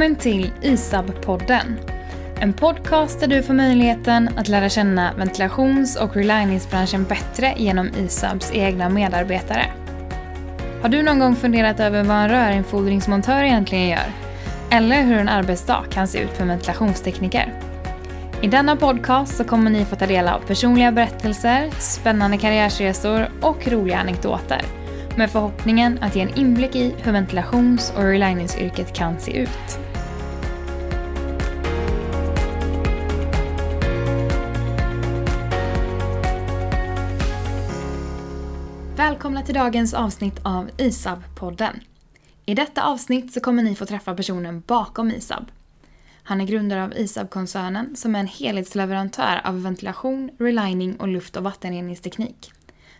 Välkommen till ISAB-podden. En podcast där du får möjligheten att lära känna ventilations och reliningsbranschen bättre genom ISABs egna medarbetare. Har du någon gång funderat över vad en rörinfodringsmontör egentligen gör? Eller hur en arbetsdag kan se ut för ventilationstekniker? I denna podcast så kommer ni få ta del av personliga berättelser, spännande karriärsresor och roliga anekdoter med förhoppningen att ge en inblick i hur ventilations och reliningsyrket kan se ut. Välkomna till dagens avsnitt av ISAB-podden. I detta avsnitt så kommer ni få träffa personen bakom ISAB. Han är grundare av ISAB-koncernen som är en helhetsleverantör av ventilation, relining och luft och vattenreningsteknik.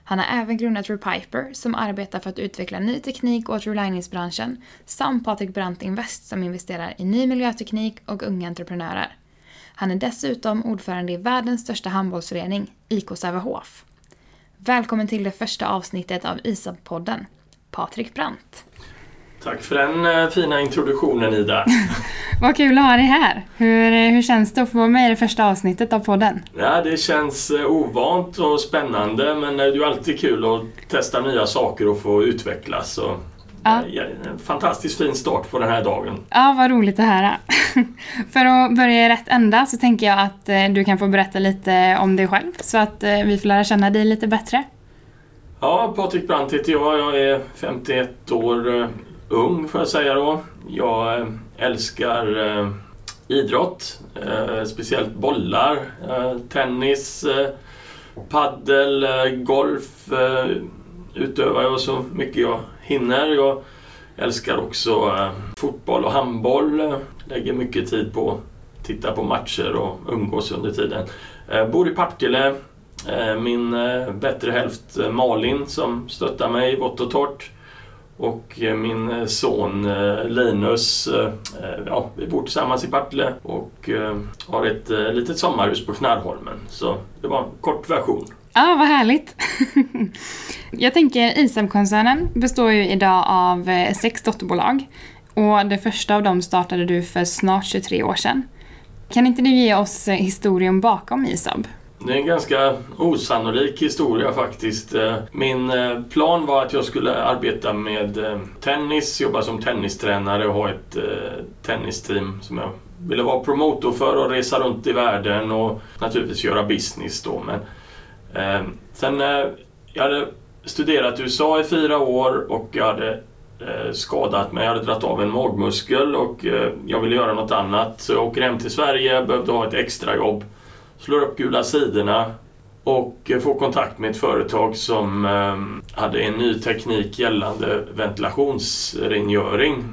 Han har även grundat Repiper som arbetar för att utveckla ny teknik åt reliningsbranschen samt Patrik Brandt Invest som investerar i ny miljöteknik och unga entreprenörer. Han är dessutom ordförande i världens största handbollsförening, IK Sävehof. Välkommen till det första avsnittet av ISAB-podden, Patrik Brandt. Tack för den eh, fina introduktionen Ida. Vad kul att ha dig här. Hur, eh, hur känns det att få vara med i det första avsnittet av podden? Ja, det känns eh, ovant och spännande men det är ju alltid kul att testa nya saker och få utvecklas. Och, ja. En fantastiskt fin start på den här dagen. Ja, vad roligt att höra. För att börja i rätt ända så tänker jag att du kan få berätta lite om dig själv så att vi får lära känna dig lite bättre. Ja, Patrik Brandt heter jag. Jag är 51 år ung får jag säga då. Jag eh, älskar eh, idrott, eh, speciellt bollar, tennis, paddel, golf utövar jag så mycket jag hinner. Jag älskar också eh, fotboll och handboll. Lägger mycket tid på att titta på matcher och umgås under tiden. Eh, bor i Partille. Eh, min bättre hälft Malin som stöttar mig vått och torrt. Och min son Linus, ja, vi bor tillsammans i Partille och har ett litet sommarhus på Knarrholmen. Så det var en kort version. Ja, vad härligt. Jag tänker ISAB-koncernen består ju idag av eh, sex dotterbolag. Och det första av dem startade du för snart 23 år sedan. Kan inte du ge oss eh, historien bakom ISAB? Det är en ganska osannolik historia faktiskt. Eh, min plan var att jag skulle arbeta med tennis, jobba som tennistränare och ha ett tennisteam som jag ville vara promotor för och resa runt i världen och naturligtvis göra business då. Men, Ehm, sen eh, jag hade studerat i USA i fyra år och jag hade eh, skadat mig. Jag hade dragit av en magmuskel och eh, jag ville göra något annat. Så jag åker hem till Sverige, behövde ha ett extrajobb slår upp gula sidorna och eh, får kontakt med ett företag som ehm, hade en ny teknik gällande ventilationsrengöring.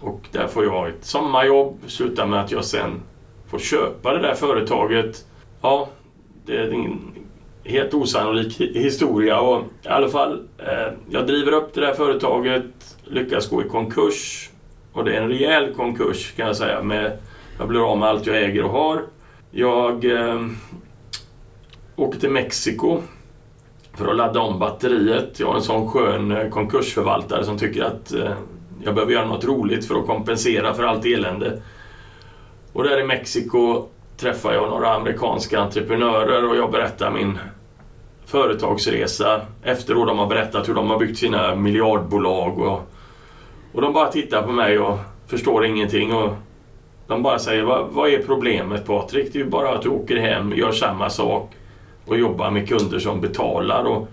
Och där får jag ett sommarjobb, slutar med att jag sen får köpa det där företaget. Ja, det är en helt osannolik historia och i alla fall, eh, jag driver upp det där företaget, lyckas gå i konkurs och det är en rejäl konkurs kan jag säga. Med, jag blir av med allt jag äger och har. Jag eh, åker till Mexiko för att ladda om batteriet. Jag har en sån skön eh, konkursförvaltare som tycker att eh, jag behöver göra något roligt för att kompensera för allt elände. Och där i Mexiko träffar jag några amerikanska entreprenörer och jag berättar min företagsresa efter att de har berättat hur de har byggt sina miljardbolag. Och, och de bara tittar på mig och förstår ingenting. Och de bara säger, vad, vad är problemet Patrik? Det är ju bara att du åker hem, gör samma sak och jobbar med kunder som betalar. Och,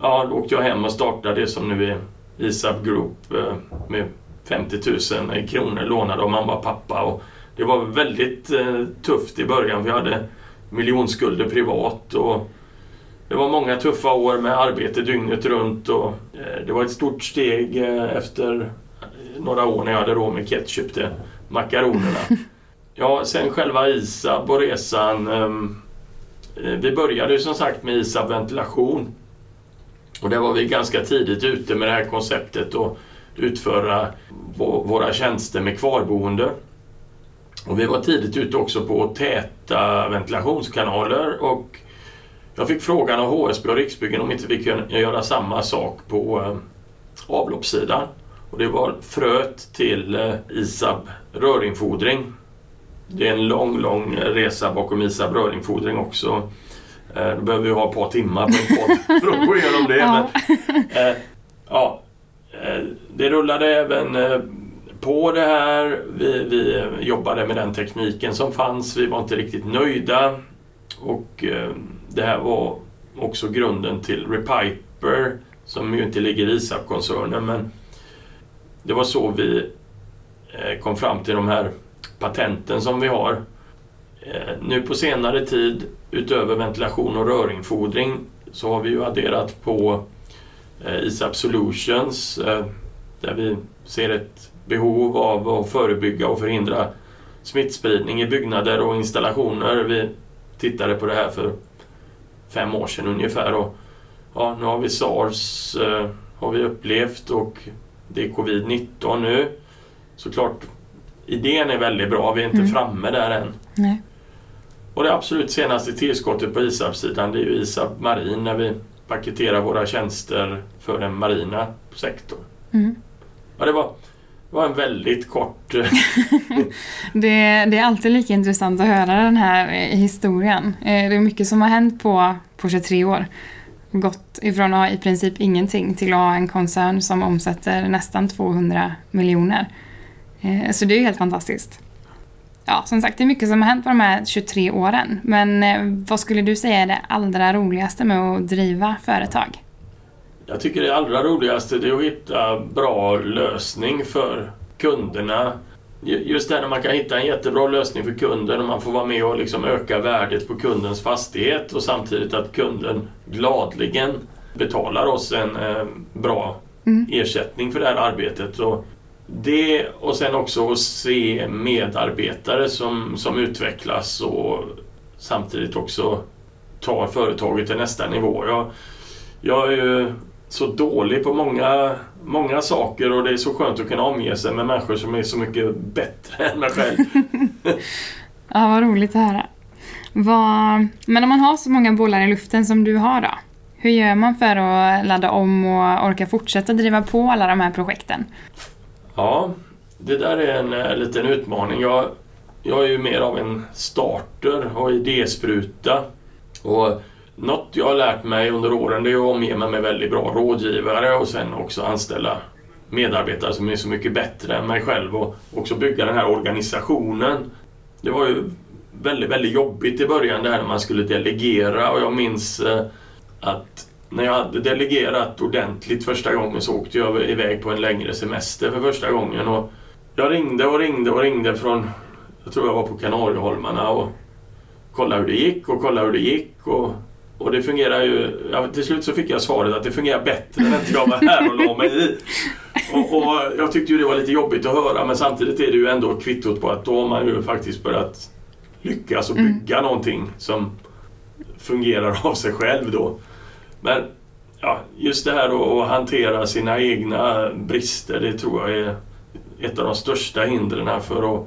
ja, då åkte jag hem och startade det som nu är ISAB Group eh, med 50 000 kronor lånade av mamma och pappa. Och det var väldigt eh, tufft i början för jag hade miljonskulder privat. Och det var många tuffa år med arbete dygnet runt och eh, det var ett stort steg efter några år när jag hade råd med ketchup till makaronerna. Ja, sen själva ISAB och resan. Ehm, eh, vi började ju som sagt med ISAB ventilation. Och där var vi ganska tidigt ute med det här konceptet och utföra våra tjänster med kvarboende. Och vi var tidigt ute också på täta ventilationskanaler och jag fick frågan av HSB och Riksbyggen om inte vi kunde göra samma sak på eh, avloppssidan. Och det var fröet till eh, ISAB rörinfodring. Det är en lång, lång resa bakom ISAB rörinfodring också. Eh, då behöver vi ha ett par timmar på en podd för att gå igenom det. Ja. Men, ja, det rullade även på det här. Vi, vi jobbade med den tekniken som fanns. Vi var inte riktigt nöjda. Och det här var också grunden till Repiper som ju inte ligger i ISAB-koncernen men det var så vi eh, kom fram till de här patenten som vi har. Eh, nu på senare tid, utöver ventilation och rörinfodring, så har vi ju adderat på eh, ISAP ISAB Solutions där vi ser ett behov av att förebygga och förhindra smittspridning i byggnader och installationer. Vi tittade på det här för fem år sedan ungefär och ja, nu har vi SARS eh, har vi upplevt och det är covid-19 nu. Såklart, idén är väldigt bra, vi är inte Mm. framme där än. Nej. Och det absolut senaste tillskottet på ISAB-sidan det är ju ISAB Marin när vi paketerar våra tjänster för den marina sektorn. Mm. Ja, det var, det var en väldigt kort... Eh, det, det är alltid lika intressant att höra den här eh, historien. Eh, det är mycket som har hänt på, på 23 år. Gått ifrån att ha i princip ingenting till att ha en koncern som omsätter nästan 200 miljoner. Så det är ju helt fantastiskt. Ja, som sagt, det är mycket som har hänt på de här 23 åren. Men vad skulle du säga är det allra roligaste med att driva företag? Jag tycker det allra roligaste det är att hitta bra lösning för kunderna. Ju- Just det när man kan hitta en jättebra lösning för kunden och man får vara med och liksom öka värdet på kundens fastighet och samtidigt att kunden gladligen betalar oss en eh, bra Mm. ersättning för det här arbetet. Och det och sen också att se medarbetare som, som utvecklas och samtidigt också tar företaget till nästa nivå. Jag, jag är ju så dålig på många, många saker och det är så skönt att kunna omge sig med människor som är så mycket bättre än mig själv. Ja, vad roligt att höra. Vad... Men om man har så många bollar i luften som du har då? Hur gör man för att ladda om och orka fortsätta driva på alla de här projekten? Ja, det där är en eh, liten utmaning. Jag, jag är ju mer av en starter och idéspruta. Och något jag har lärt mig under åren det är att omge mig med väldigt bra rådgivare och sen också anställa medarbetare som är så mycket bättre än mig själv och också bygga den här organisationen. Det var ju väldigt, väldigt jobbigt i början det här när man skulle delegera och jag minns eh, att när jag hade delegerat ordentligt första gången så åkte jag iväg på en längre semester för första gången och jag ringde och ringde och ringde från, jag tror jag var på Kanarieholmarna och kollade hur det gick och kollade hur det gick och, och det fungerar ju, ja, till slut så fick jag svaret att det fungerar bättre än att jag var här och la mig i. Och, och jag tyckte ju det var lite jobbigt att höra men samtidigt är det ju ändå kvittot på att då har man ju faktiskt börjat lyckas och bygga någonting som fungerar av sig själv då. Men ja, just det här att hantera sina egna brister, det tror jag är ett av de största hindren för att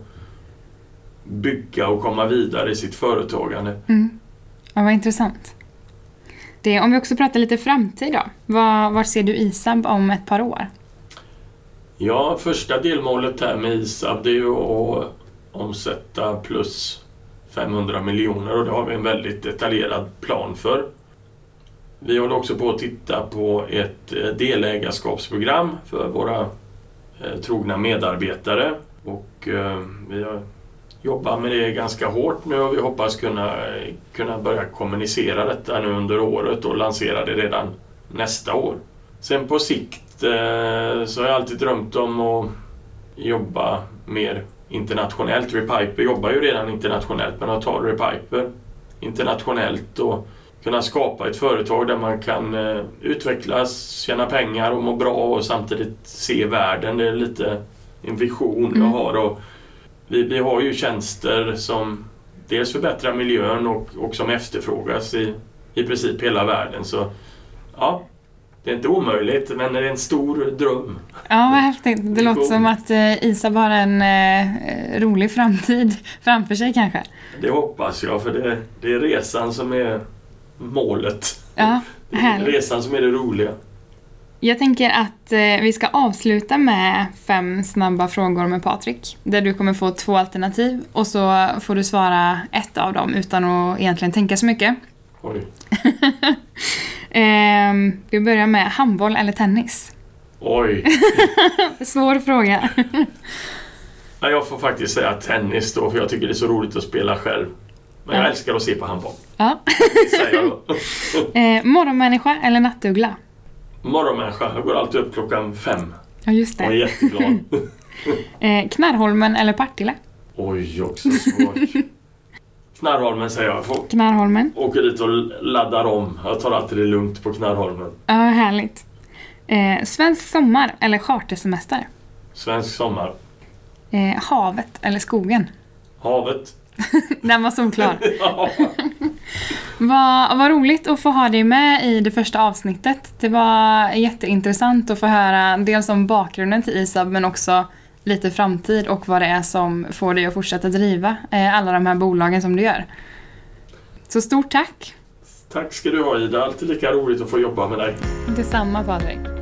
bygga och komma vidare i sitt företagande. Mm. Ja, vad intressant. Det, om vi också pratar lite framtid då. Var, var ser du ISAB om ett par år? Ja, första delmålet här med ISAB det är ju att omsätta plus 500 miljoner och det har vi en väldigt detaljerad plan för. Vi håller också på att titta på ett eh, delägarskapsprogram för våra eh, trogna medarbetare och eh, vi har jobbat med det ganska hårt nu och vi hoppas kunna, kunna börja kommunicera detta nu under året och lansera det redan nästa år. Sen på sikt eh, så har jag alltid drömt om att jobba mer internationellt. Repiper jobbar ju redan internationellt men att ta Repiper internationellt och kunna skapa ett företag där man kan eh, utvecklas, tjäna pengar och må bra och samtidigt se världen. Det är lite en vision jag Mm. har. Och vi, vi har ju tjänster som dels förbättrar miljön och, och som efterfrågas i, i princip hela världen. Så ja, det är inte omöjligt men det är en stor dröm. Ja, vad häftigt. Det låter som att eh, ISAB har en eh, rolig framtid framför sig kanske. Det hoppas jag för det, det är resan som är målet. Ja, Det är härligt. resan som är det roliga. Jag tänker att eh, vi ska avsluta med fem snabba frågor med Patrik. Där du kommer få två alternativ och så får du svara ett av dem utan att egentligen tänka så mycket. Oj. Eh, vi börjar med handboll eller tennis? Oj. Svår fråga. Ja, jag får faktiskt säga tennis då, för jag tycker det är så roligt att spela själv. Men jag Ja. älskar att se på handboll. ja. Eh, morgonmänniska eller nattuggla? Morgonmänniska. Jag går alltid upp klockan fem Ja, just och är det. jätteglad. Eh, Knarrholmen eller Partille? Oj, också svårt. Knarrholmen säger jag. Får Knarrholmen. åka dit och laddar om. Jag tar alltid det lugnt på Knarrholmen. Ja, härligt. Eh, svensk sommar eller chartersemester? Svensk sommar. Eh, havet eller skogen? Havet. Den var solklar. Ja. Vad, vad roligt att få ha dig med i det första avsnittet. Det var jätteintressant att få höra dels om bakgrunden till ISAB men också lite framtid och vad det är som får dig att fortsätta driva eh, alla de här bolagen som du gör. Så stort tack! Tack ska du ha Ida. Alltid lika roligt att få jobba med dig. Detsamma Patrik.